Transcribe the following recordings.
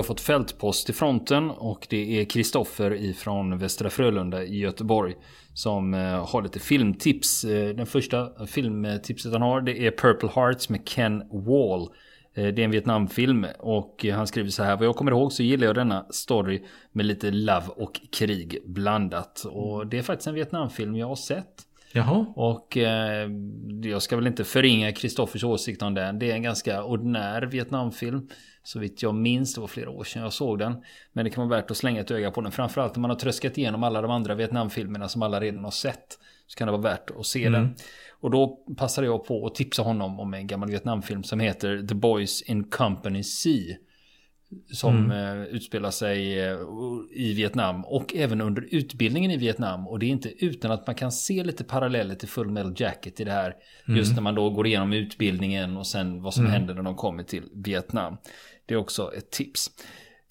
har fått fältpost i fronten och det är Kristoffer ifrån Västra Frölunda i Göteborg som eh, har lite filmtips. Eh, den första filmtipset han har det är Purple Hearts med Ken Wall. Eh, det är en Vietnamfilm och han skriver så här. Vad jag kommer ihåg så gillar jag denna story med lite love och krig blandat. Och det är faktiskt en Vietnamfilm jag har sett. Jaha. Och eh, jag ska väl inte förringa Kristoffers åsikt om den. Det är en ganska ordinär Vietnamfilm. Så vitt jag minns, det var flera år sedan jag såg den. Men det kan vara värt att slänga ett öga på den. Framförallt när man har tröskat igenom alla de andra Vietnamfilmerna som alla redan har sett. Så kan det vara värt att se mm. den. Och då passade jag på att tipsa honom om en gammal Vietnamfilm som heter The Boys in Company C. Som mm. eh, utspelar sig eh, i Vietnam och även under utbildningen i Vietnam. Och det är inte utan att man kan se lite paralleller till Full Metal Jacket i det här. Mm. Just när man då går igenom utbildningen och sen vad som mm. händer när de kommer till Vietnam. Det är också ett tips.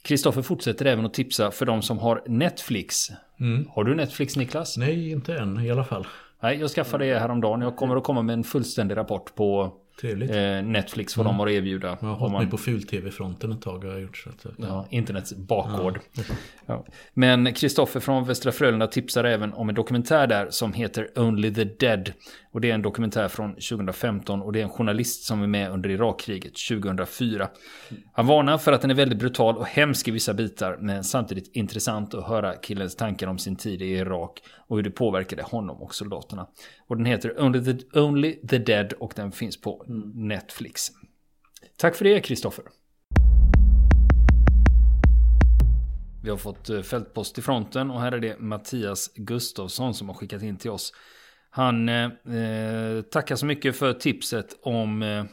Kristoffer fortsätter även att tipsa för de som har Netflix. Mm. Har du Netflix Niklas? Nej, inte än i alla fall. Nej, jag skaffade det häromdagen. Jag kommer att komma med en fullständig rapport på Trevligt. Eh, Netflix vad mm. de har att erbjuda. Jag har hållit man... mig på ful-tv-fronten ett tag. Har jag gjort, så att, ja. ja, internets bakgård. Ja. Ja. Men Kristoffer från Västra Frölunda tipsar även om en dokumentär där som heter Only the Dead. Och det är en dokumentär från 2015 och det är en journalist som är med under Irakkriget 2004. Han varnar för att den är väldigt brutal och hemsk i vissa bitar men samtidigt intressant att höra killens tankar om sin tid i Irak och hur det påverkade honom och soldaterna. Och den heter Only the, Only the Dead och den finns på Netflix. Tack för det Kristoffer. Vi har fått eh, fältpost i fronten och här är det Mattias Gustafsson som har skickat in till oss. Han eh, eh, tackar så mycket för tipset om eh,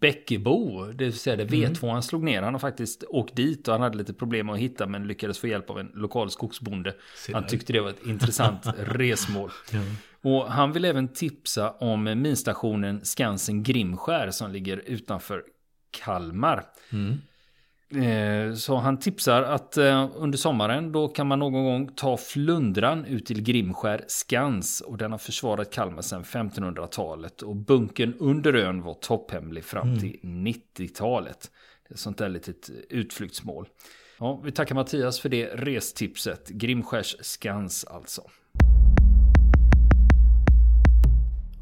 Bäckebo, det vill säga det V2 mm. han slog ner. Han har faktiskt åkt dit och han hade lite problem att hitta men lyckades få hjälp av en lokal skogsbonde. Han tyckte det var ett intressant resmål. Ja. Och han vill även tipsa om minstationen Skansen Grimskär som ligger utanför Kalmar. Mm. Eh, så han tipsar att eh, under sommaren då kan man någon gång ta flundran ut till Grimskär skans och den har försvarat Kalmar sedan 1500-talet och bunken under ön var topphemlig fram mm. till 90-talet. Det är sånt där litet utflyktsmål. Ja, vi tackar Mattias för det restipset. Grimskärs skans alltså.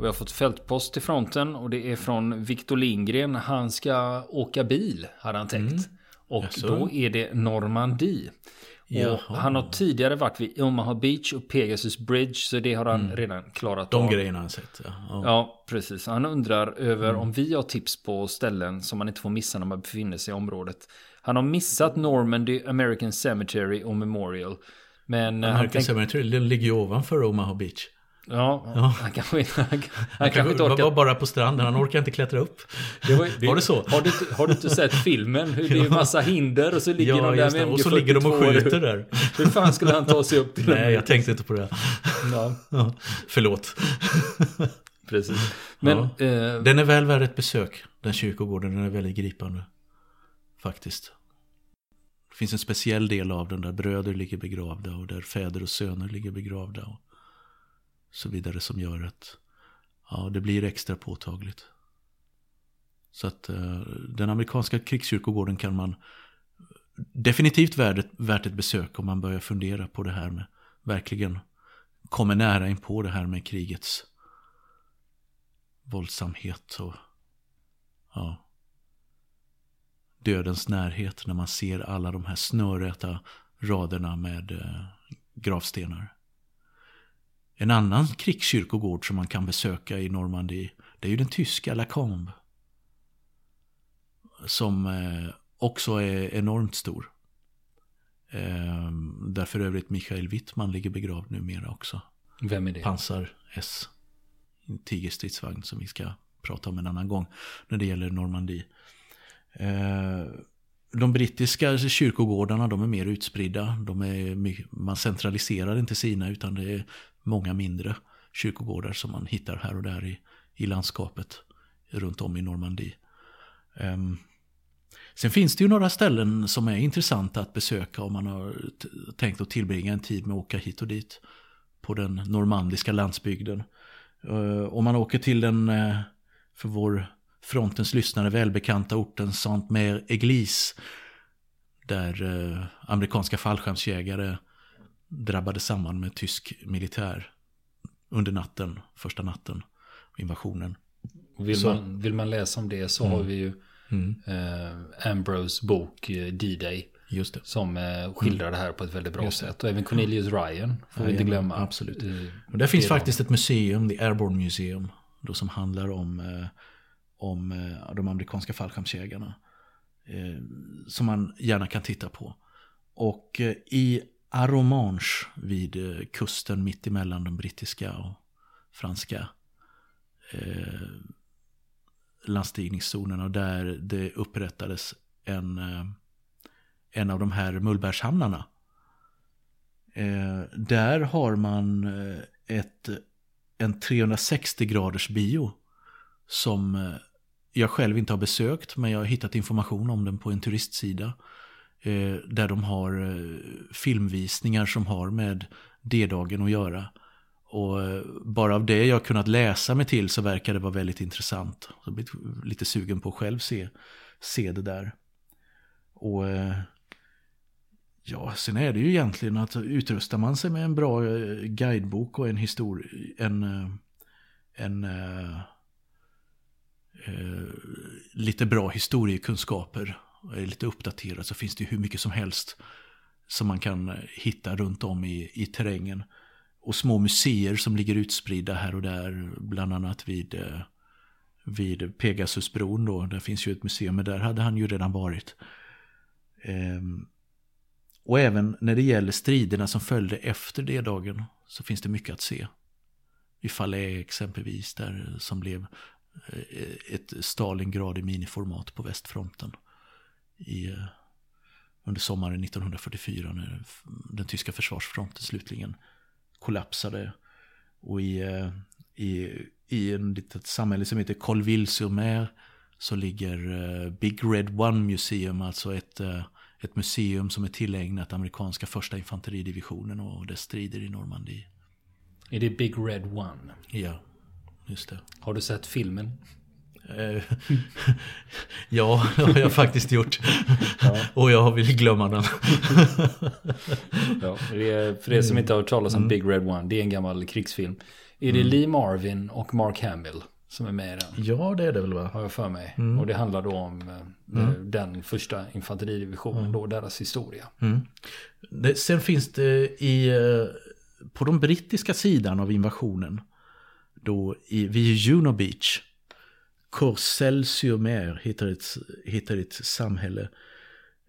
Vi har fått fältpost till fronten och det är från Viktor Lindgren. Han ska åka bil, hade han tänkt. Mm. Och Jaså. då är det Normandie. Och han har tidigare varit vid Omaha Beach och Pegasus Bridge. Så det har han mm. redan klarat De av. De grejerna har han sett. Ja, ja. ja precis. Han undrar över mm. om vi har tips på ställen som man inte får missa när man befinner sig i området. Han har missat Normandy, American Cemetery och Memorial. Men American tänk... Cemetery, den ligger ju ovanför Omaha Beach. Ja, ja, han kanske inte... Han, han, han kanske inte orkar... var bara på stranden, han orkar inte klättra upp. Det var, det, var det så? Har du, har du inte sett filmen? Hur det är massa hinder och så ligger ja, de där med Och så ligger de och skjuter där. Hur fan skulle han ta sig upp till Nej, jag tänkte inte på det. Ja. ja förlåt. Precis. Men, ja. eh, den är väl värd ett besök, den kyrkogården. Den är väldigt gripande. Faktiskt. Det finns en speciell del av den där bröder ligger begravda och där fäder och söner ligger begravda. Och så vidare som gör att ja, det blir extra påtagligt. Så att eh, den amerikanska krigskyrkogården kan man definitivt värt, värt ett besök om man börjar fundera på det här med verkligen kommer nära in på det här med krigets våldsamhet och ja, dödens närhet när man ser alla de här snörräta raderna med eh, gravstenar. En annan krigskyrkogård som man kan besöka i Normandie, det är ju den tyska Lacombe. Som eh, också är enormt stor. Eh, där för övrigt Michael Wittman ligger begravd numera också. Vem är det? Pansar S. En tigerstridsvagn som vi ska prata om en annan gång när det gäller Normandie. Eh, de brittiska kyrkogårdarna de är mer utspridda. De är, man centraliserar inte sina utan det är många mindre kyrkogårdar som man hittar här och där i, i landskapet runt om i Normandie. Um, sen finns det ju några ställen som är intressanta att besöka om man har tänkt att tillbringa en tid med att åka hit och dit på den normandiska landsbygden. Uh, om man åker till den, uh, för vår frontens lyssnare, välbekanta orten Saint-Mère-Église Där uh, amerikanska fallskärmsjägare drabbade samman med tysk militär under natten, första natten, invasionen. Vill, Så- man, vill man läsa om det så har vi ju Mm, eh, Ambrose bok eh, D-Day. just det. Som eh, skildrar det här på ett väldigt bra sätt. Och även Cornelius Ryan får vi inte glömma. absolut. Eh, Och där finns faktiskt ett museum, The Airborne Museum, då som handlar om, eh, om eh, de amerikanska fallskärmsjägarna. Eh, som man gärna kan titta på. Och eh, i Aromange vid eh, kusten mitt emellan de brittiska och franska eh, landstigningszonerna där det upprättades en, eh, en av de här mullbärshamnarna. Eh, där har man eh, ett, en 360 graders bio som eh, jag själv inte har besökt men jag har hittat information om den på en turistsida. Eh, där de har eh, filmvisningar som har med D-dagen att göra. Och eh, bara av det jag kunnat läsa mig till så verkar det vara väldigt intressant. Så jag blir lite sugen på att själv se, se det där. Och eh, ja, sen är det ju egentligen att utrustar man sig med en bra eh, guidebok och en histori- en, eh, en eh, eh, lite bra historiekunskaper och är lite uppdaterad så finns det ju hur mycket som helst som man kan eh, hitta runt om i, i terrängen. Och små museer som ligger utspridda här och där, bland annat vid, eh, vid Pegasusbron då. Där finns ju ett museum, men där hade han ju redan varit. Ehm, och även när det gäller striderna som följde efter det dagen så finns det mycket att se. I Falais exempelvis, där eh, som blev ett Stalingrad i miniformat på västfronten. I, eh, under sommaren 1944 när den tyska försvarsfronten slutligen kollapsade. Och i, eh, i, i en litet samhälle som heter Colville-sur-Mer så ligger eh, Big Red One Museum, alltså ett, ett museum som är tillägnat amerikanska första infanteridivisionen och dess strider i Normandie. Är det Big Red One? Ja, just det. Har du sett filmen? Eh, ja, det har jag faktiskt gjort. Och jag vill glömma den. Ja, för er som inte har hört talas Mm. om Big Red One, det är en gammal krigsfilm. Är det Lee Marvin och Mark Hamill som är med i den? Ja, det är det väl va? Har jag för mig. Mm. Och det handlar då om eh, den första infanteridivisionen, Mm. då deras historia. Det, sen finns det i, eh, på den brittiska sidan av invasionen, då i, vid Juno Beach, Corselsiumer heter ett, heter ett samhälle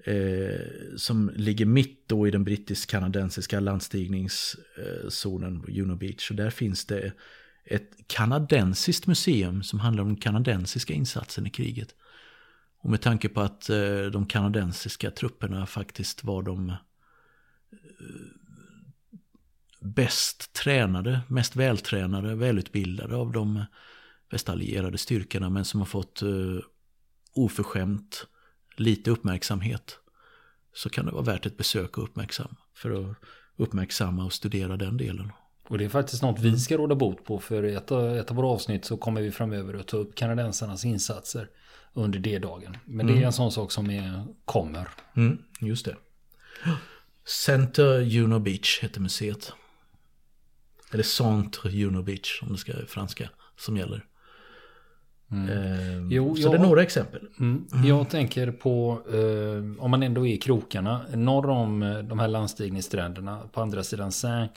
eh, som ligger mitt då i den brittisk-kanadensiska landstigningszonen eh, på Juno Beach. Och där finns det ett kanadensiskt museum som handlar om den kanadensiska insatsen i kriget. Och med tanke på att eh, de kanadensiska trupperna faktiskt var de eh, bäst tränade, mest vältränade, välutbildade av de västallierade styrkorna men som har fått eh, oförskämt lite uppmärksamhet så kan det vara värt ett besök och uppmärksamma för att uppmärksamma och studera den delen. Och det är faktiskt något vi ska råda bot på. För i ett, ett av våra avsnitt så kommer vi framöver att ta upp kanadensarnas insatser under D-dagen. Men det är en sån sak som är, kommer. Mm, just det. Center Juno Beach heter museet. Eller Centre Juno Beach om det ska franska som gäller. Ehm, Jo, så jag- det är några exempel. Mm. Jag tänker på, eh, om man ändå är i krokarna, norr om eh, de här landstigningsstränderna på andra sidan Seine,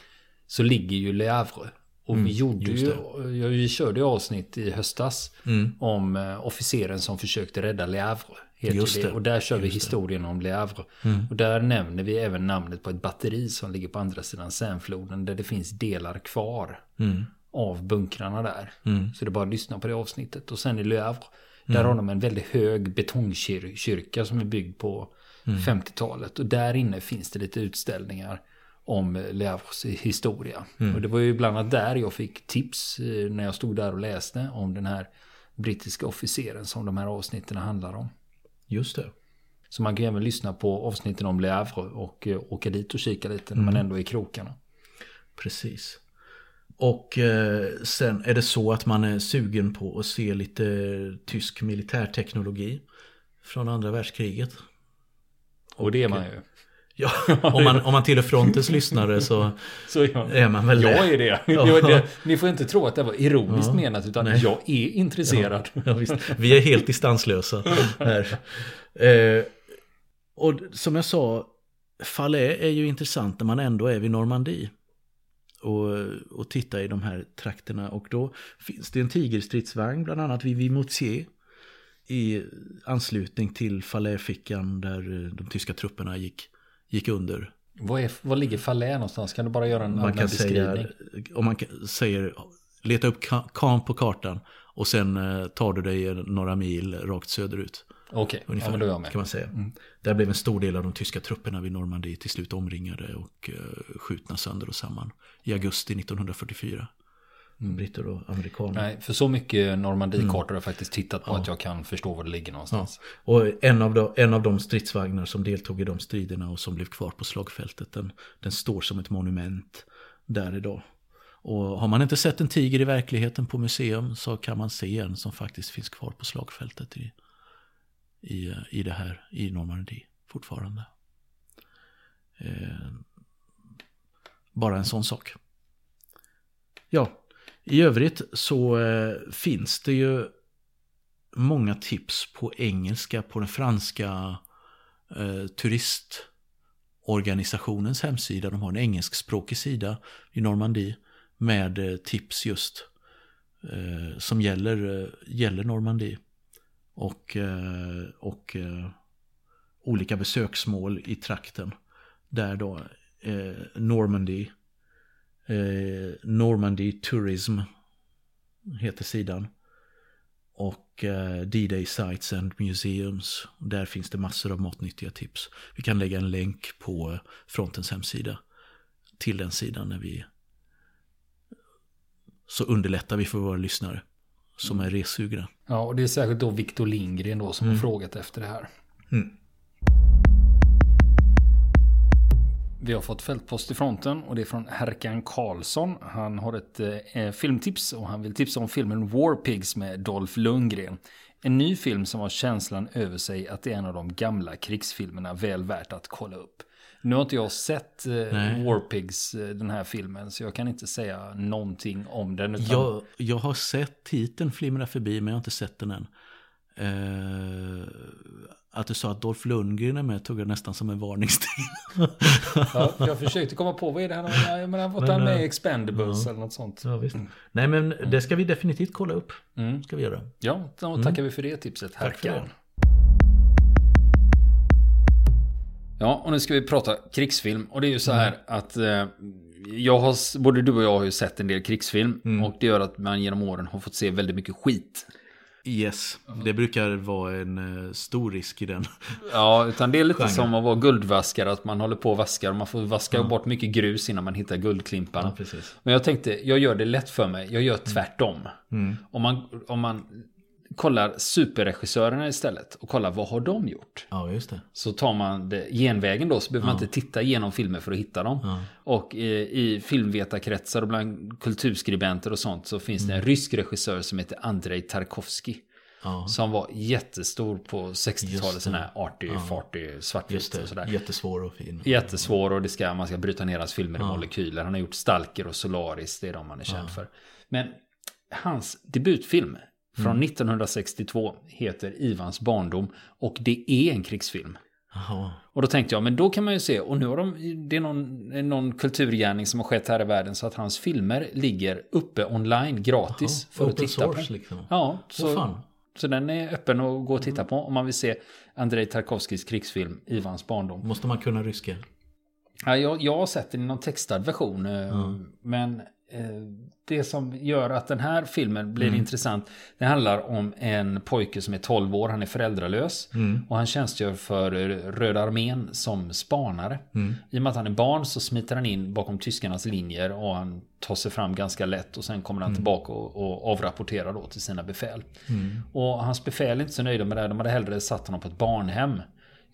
så ligger ju Le Havre. Och vi gjorde Mm, just ju, det. ja, vi körde ju avsnitt i höstas Mm. om eh, officeren som försökte rädda Le Havre. Just det. det. Och där kör vi Just det. historien om Le Havre. Mm. Och där nämner vi även namnet på ett batteri som ligger på andra sidan Seinefloden där det finns delar kvar Mm. Av bunkrarna där. Mm. Så det är bara att lyssna på det avsnittet. Och sen i Le Havre, där har de en väldigt hög betongkyrka som är byggd på 50-talet. Och där inne finns det lite utställningar om Le Havres historia. Och det var ju bland annat där jag fick tips eh, när jag stod där och läste om den här brittiska officeren som de här avsnitten handlar om. Just det. Så man kan ju även lyssna på avsnitten om Le Havre och eh, åka dit och kika lite när man ändå är i krokarna. Precis. Och eh, sen är det så att man är sugen på att se lite tysk militärteknologi från andra världskriget. Och det är man ju. Ja, om man, om man tillhör frontens lyssnare så, Så är, jag. är man väl Jag är det. Ja. Det det. Ni får inte tro att det var ironiskt Ja. menat utan Nej. jag är intresserad. Ja. Vi är helt distanslösa här. Eh, och som jag sa, Falais är ju intressant när man ändå är vid Normandie. Och, och titta i de här trakterna. Och då finns det en tigerstridsvagn, bland annat vid Vimoutier. I anslutning till Falais-fickan där eh, de tyska trupperna gick, gick under. Vad, är, vad ligger Falais någonstans? Kan du bara göra en Man allmän kan säga, beskrivning? om man kan- säger, leta upp Caen på kartan. Och sen eh, tar du dig några mil rakt söderut. Okej, ja, Ungefär, men då är jag med. kan man säga. Där blev en stor del av de tyska trupperna vid Normandie till slut omringade och uh, skjutna sönder och samman i augusti 1944. Britter och amerikaner. Nej, för så mycket Normandie-kartor har jag faktiskt tittat på att jag kan förstå var det ligger Ja. någonstans. Och en av, de, en av de stridsvagnar som deltog i de striderna och som blev kvar på slagfältet, den, den står som ett monument där idag. Och har man inte sett en tiger i verkligheten på museum så kan man se en som faktiskt finns kvar på slagfältet i, i, i det här, i Normandie fortfarande. Eh, bara en sån sak. Ja, i övrigt så eh, finns det ju många tips på engelska på den franska eh, turistorganisationens hemsida. De har en engelskspråkig sida i Normandie med eh, tips just eh, som gäller, eh, gäller Normandie. Och, eh, och eh, olika besöksmål i trakten. Där då eh, Normandy, Normandy Tourism heter sidan. Och D-Day Sites and Museums. Där finns det massor av matnyttiga tips. Vi kan lägga en länk på frontens hemsida till den sidan när vi så underlättar vi för våra lyssnare som är resugna. Ja, och det är särskilt då Victor Lindgren då som har frågat efter det här. Mm. Vi har fått fältpost i fronten och det är från Herkan Karlsson. Han har ett eh, filmtips och han vill tipsa om filmen War Pigs med Dolph Lundgren. En ny film som har känslan över sig att det är en av de gamla krigsfilmerna väl värt att kolla upp. Nu har inte jag sett eh, Nej. War Pigs, eh, den här filmen, så jag kan inte säga någonting om den. Utan... Jag, jag har sett titeln flimra förbi men jag har inte sett den än. Eh, att du sa att Dolph Lundgren är med tog jag nästan som en varningstecken. Ja, jag försökte komma på vad är det han har, jag menar, vad han med i Expendables eller något sånt. ja, visst. Nej men det ska vi definitivt kolla upp. Mm. Ska vi göra. Ja, då tackar vi för det tipset, Tack för Herkan. det. Ja, och nu ska vi prata krigsfilm. Och det är ju så här att eh, jag har, både du och jag har ju sett en del krigsfilm. Och det gör att man genom åren har fått se väldigt mycket skit. Yes, det brukar vara en eh, stor risk i den. Ja, utan det är lite Genre. som att vara guldvaskare. Att man håller på och vaskar och man får vaska bort mycket grus innan man hittar guldklimparna. precis. Men jag tänkte, jag gör det lätt för mig. Jag gör tvärtom. Om, man, om man kollar superregissörerna istället och kollar vad har de gjort? Ja, just det. Så tar man det genvägen då så behöver man inte titta igenom filmer för att hitta dem. Och i, i filmvetarkretsar och bland kulturskribenter och sånt så finns det en rysk regissör som heter Andrei Tarkovsky. Ja, Som var jättestor på Just 60-talet, det. sån här arty, farty, just svartvitt och sådär. Jättesvår och fin. Jättesvår och det ska, man ska bryta ner hans filmer i molekyler. Han har gjort Stalker och Solaris, det är de han är känd för. Men hans debutfilm från 1962 heter Ivans barndom och det är en krigsfilm. Jaha. Och då tänkte jag, men då kan man ju se, och nu har de, det är någon, någon kulturgärning som har skett här i världen så att hans filmer ligger uppe online gratis för att Open titta source på. liksom. Ja, så, fan. så den är öppen att gå och titta på om man vill se Andrei Tarkovskijs krigsfilm Ivans barndom. Måste man kunna ryska? Ja, jag, jag har sett den i någon textad version. eh, Men det som gör att den här filmen blir intressant. Det handlar om en pojke som är 12 år. Han är föräldralös. Och han tjänstgör för Röda armén som spanare. I och med att han är barn så smiter han in bakom tyskarnas linjer. Och han tar sig fram ganska lätt. Och sen kommer han tillbaka och, och avrapporterar då till sina befäl. Och hans befäl är inte så nöjda med det. De hade hellre satt honom på ett barnhem.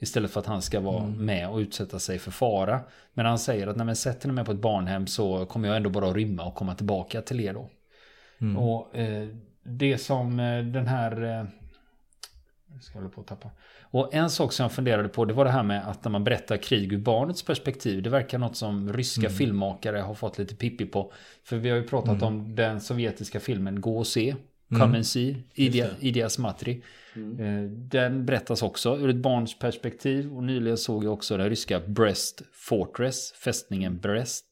Istället för att han ska vara med och utsätta sig för fara. Men han säger att när man sätter mig på ett barnhem så kommer jag ändå bara att rymma och komma tillbaka till er då. Och eh, det som eh, den här Jag ska hålla på att tappa. Och en sak som jag funderade på det var det här med att när man berättar krig ur barnets perspektiv. Det verkar något som ryska Mm. filmmakare har fått lite pippi på. För vi har ju pratat Mm. om den sovjetiska filmen Gå och se. Come and see. Idia. Idias Matri. Mm. Eh, Den berättas också ur ett barns perspektiv. Och nyligen såg jag också den ryska Brest Fortress. Fästningen Brest.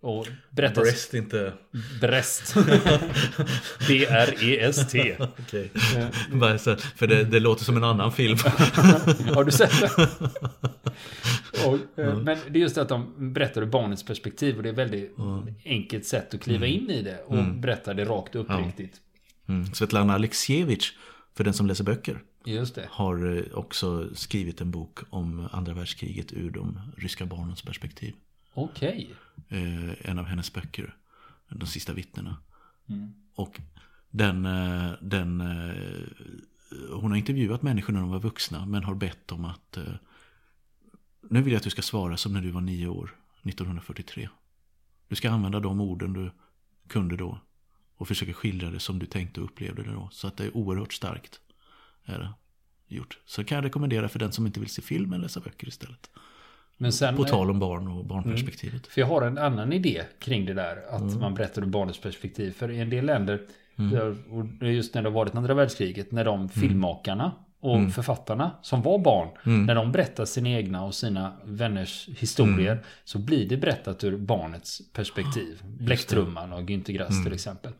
Och berättas... Mm. Breast inte... Brest. B-R-E-S-T. Okej. Bara så- För det, det låter som en annan film. Har du sett det? Och, eh, Men det är just att de berättar ur barnets perspektiv och det är ett väldigt enkelt sätt att kliva in i det och berätta det rakt och uppriktigt. Mm. Svetlana Alexievich, för den som läser böcker, har eh, också skrivit en bok om andra världskriget ur de ryska barnens perspektiv. Okej. Eh, en av hennes böcker, De sista vittnena. Mm. Och den, eh, den hon har intervjuat människor när de var vuxna men har bett dem att nu vill jag att du ska svara som när du var nio år, 1943. Du ska använda de orden du kunde då och försöka skildra det som du tänkte och upplevde det då. Så att det är oerhört starkt. Är det gjort. Så kan jag rekommendera för den som inte vill se film eller läsa böcker istället. Men sen... På tal om barn och barnperspektivet. För jag har en annan idé kring det där. Att Mm. man berättar ur barnets perspektiv. För i en del länder, är just när det har varit andra världskriget, när Mm. de filmmakarna och författarna som var barn, Mm. när de berättar sina egna och sina vänners historier, Mm. så blir det berättat ur barnets perspektiv. Bläcktrumman och Günter Grass Mm. till exempel.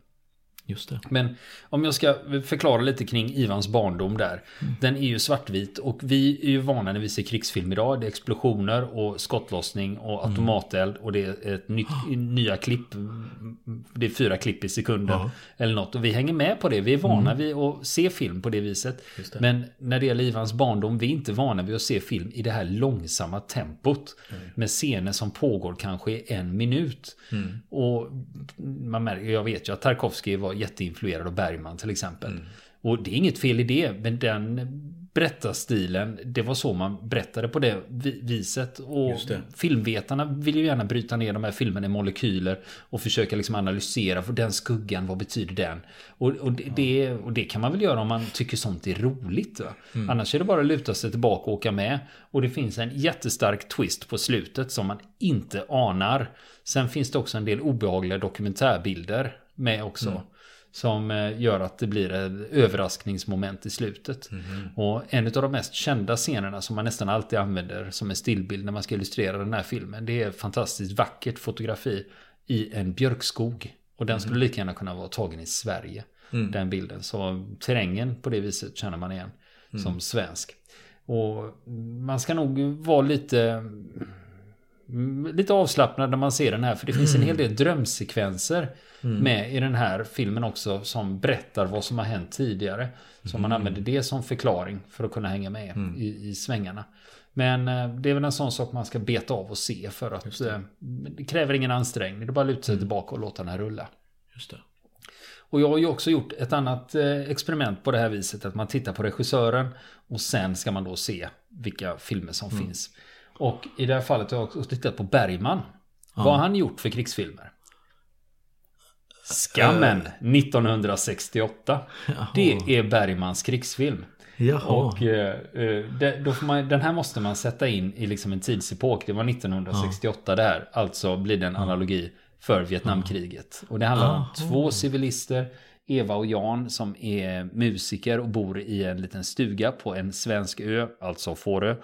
Just det. Men om jag ska förklara lite kring Ivans barndom där. Mm. Den är ju svartvit och vi är ju vana när vi ser krigsfilm idag. Det är explosioner och skottlossning och Mm. automateld och det är ett nytt, nya klipp. Det är fyra klipp i sekunden. Ja. Eller något. Och vi hänger med på det. Vi är vana vid att se film på det viset. Det. Men när det gäller Ivans barndom, vi är inte vana vid att se film i det här långsamma tempot. Med scener som pågår kanske i en minut. Och man märker, jag vet ju att Tarkovsky var jätteinfluerad av Bergman till exempel. Och det är inget fel i det, men den berättarstilen, det var så man berättade på det vi- viset. Och det. filmvetarna vill ju gärna bryta ner de här filmerna i molekyler och försöka liksom analysera, för den skuggan, vad betyder den? Och, och, det, det, och det kan man väl göra om man tycker sånt är roligt. Va? Annars är det bara att luta sig tillbaka och åka med. Och det finns en jättestark twist på slutet som man inte anar. Sen finns det också en del obehagliga dokumentärbilder med också. Som eh, gör att det blir ett överraskningsmoment i slutet. Och en av de mest kända scenerna som man nästan alltid använder som en stillbild när man ska illustrera den här filmen. Det är fantastiskt vackert fotografi i en björkskog. Och den skulle lika gärna kunna vara tagen i Sverige. Den bilden. Så terrängen på det viset känner man igen som svensk. Och man ska nog vara lite mm, lite avslappnad när man ser den här. För det finns en hel del drömsekvenser med i den här filmen också. Som berättar vad som har hänt tidigare. Så man använder det som förklaring för att kunna hänga med i, i svängarna. Men eh, det är väl en sån sak man ska beta av och se för att det. det kräver ingen ansträngning. Det är bara att luta sig tillbaka och låta den här rulla. Just det. Och jag har ju också gjort ett annat eh, experiment på det här viset. Att man tittar på regissören och sen ska man då se vilka filmer som finns. Och i det här fallet har jag också tittat på Bergman. Vad har han gjort för krigsfilmer? Skammen 1968. Det är Bergmans krigsfilm. Jaha. Och eh, eh, det, då får man, den här måste man sätta in i liksom en tidsepok. Det var 1968 det här. Alltså blir det en analogi för Vietnamkriget. Och det handlar om två civilister. Eva och Jan som är musiker och bor i en liten stuga på en svensk ö, alltså Fårö.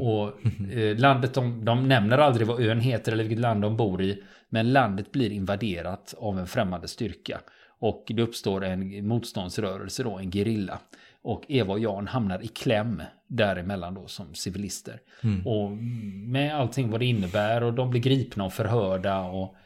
Och eh, landet, de, de nämner aldrig vad ön heter eller vilket land de bor i. Men landet blir invaderat av en främmande styrka. Och det uppstår en motståndsrörelse då, en gerilla. Och Eva och Jan hamnar i kläm däremellan då som civilister. Och med allting vad det innebär och de blir gripna och förhörda och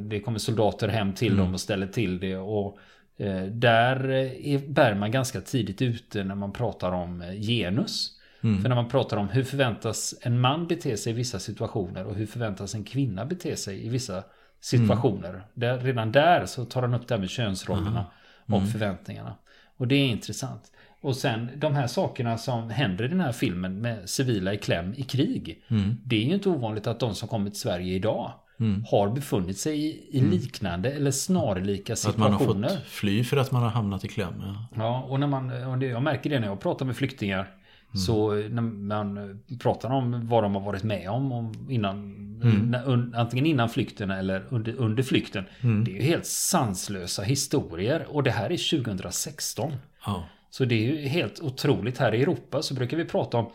det kommer soldater hem till dem och ställer till det. Och eh, där är Bergman ganska tidigt ute när man pratar om eh, genus. För när man pratar om hur förväntas en man bete sig i vissa situationer och hur förväntas en kvinna bete sig i vissa situationer. Där, redan där så tar han upp det här med könsrollerna och förväntningarna. Och det är intressant. Och sen de här sakerna som händer i den här filmen med civila i kläm i krig. Det är ju inte ovanligt att de som kommer till Sverige idag mm. har befunnit sig i, i mm. liknande eller snarlika situationer. Att man har fått fly för att man har hamnat i kläm. Ja, ja och, när man, och det, jag märker det när jag pratar med flyktingar. Mm. Så när man pratar om vad de har varit med om, om innan, mm. antingen innan flykten eller under, under flykten. Mm. Det är ju helt sanslösa historier och det här är 2016. Ja. Så det är ju helt otroligt. Här i Europa så brukar vi prata om,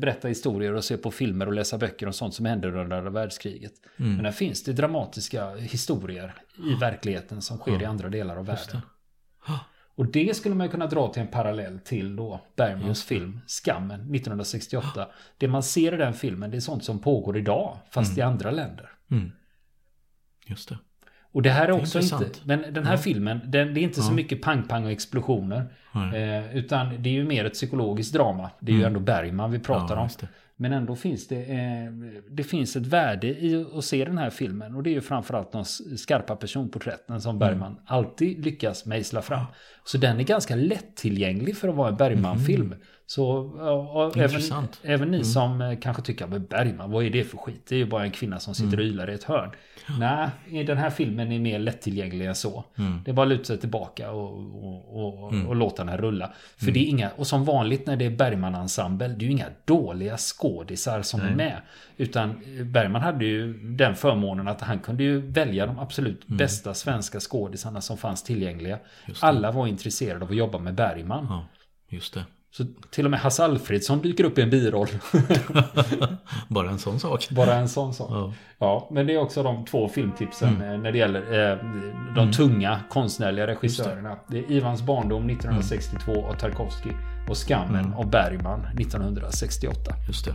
berätta historier och se på filmer och läsa böcker om sånt som hände under andra världskriget. Mm. Men här finns det dramatiska historier i verkligheten som sker i andra delar av världen. Det. Och det skulle man kunna dra till en parallell till då Bergmans film Skammen 1968. Det man ser i den filmen det är sånt som pågår idag fast mm. i andra länder. Mm. Just det. Och det här är också inte, men den här ja. filmen, den, det är inte ja. så mycket pang-pang och explosioner. Eh, utan det är ju mer ett psykologiskt drama. Det är mm. ju ändå Bergman vi pratar ja, om. Men ändå finns det, eh, det finns ett värde i att se den här filmen. Och det är ju framförallt de skarpa personporträtten som Bergman mm. alltid lyckas mejsla fram. Så den är ganska lättillgänglig för att vara en Bergman-film. Mm. Så även, även ni mm. som eh, kanske tycker att Bergman, vad är det för skit? Det är ju bara en kvinna som sitter och mm. ylar i ett hörn. Nej, den här filmen är mer lättillgänglig än så. Mm. Det är bara att luta sig tillbaka och, och, och, mm. låta den rulla. För mm. det är inga, och som vanligt när det är Bergman-ensemble, det är ju inga dåliga skådisar som Nej. är med. Utan Bergman hade ju den förmånen att han kunde ju välja de absolut mm. bästa svenska skådisarna som fanns tillgängliga. Alla var intresserade av att jobba med Bergman. Ja, just det. Så till och med Hasse Alfredsson dyker upp i en biroll. Bara en sån sak. Bara en sån sak. Ja. ja. men det är också de två filmtipsen mm. Eh, när det gäller eh, de mm. tunga konstnärliga regissörerna. Det. det. är Ivans barndom 1962 mm. av Tarkovsky och Skammen mm. av Bergman 1968. Just det.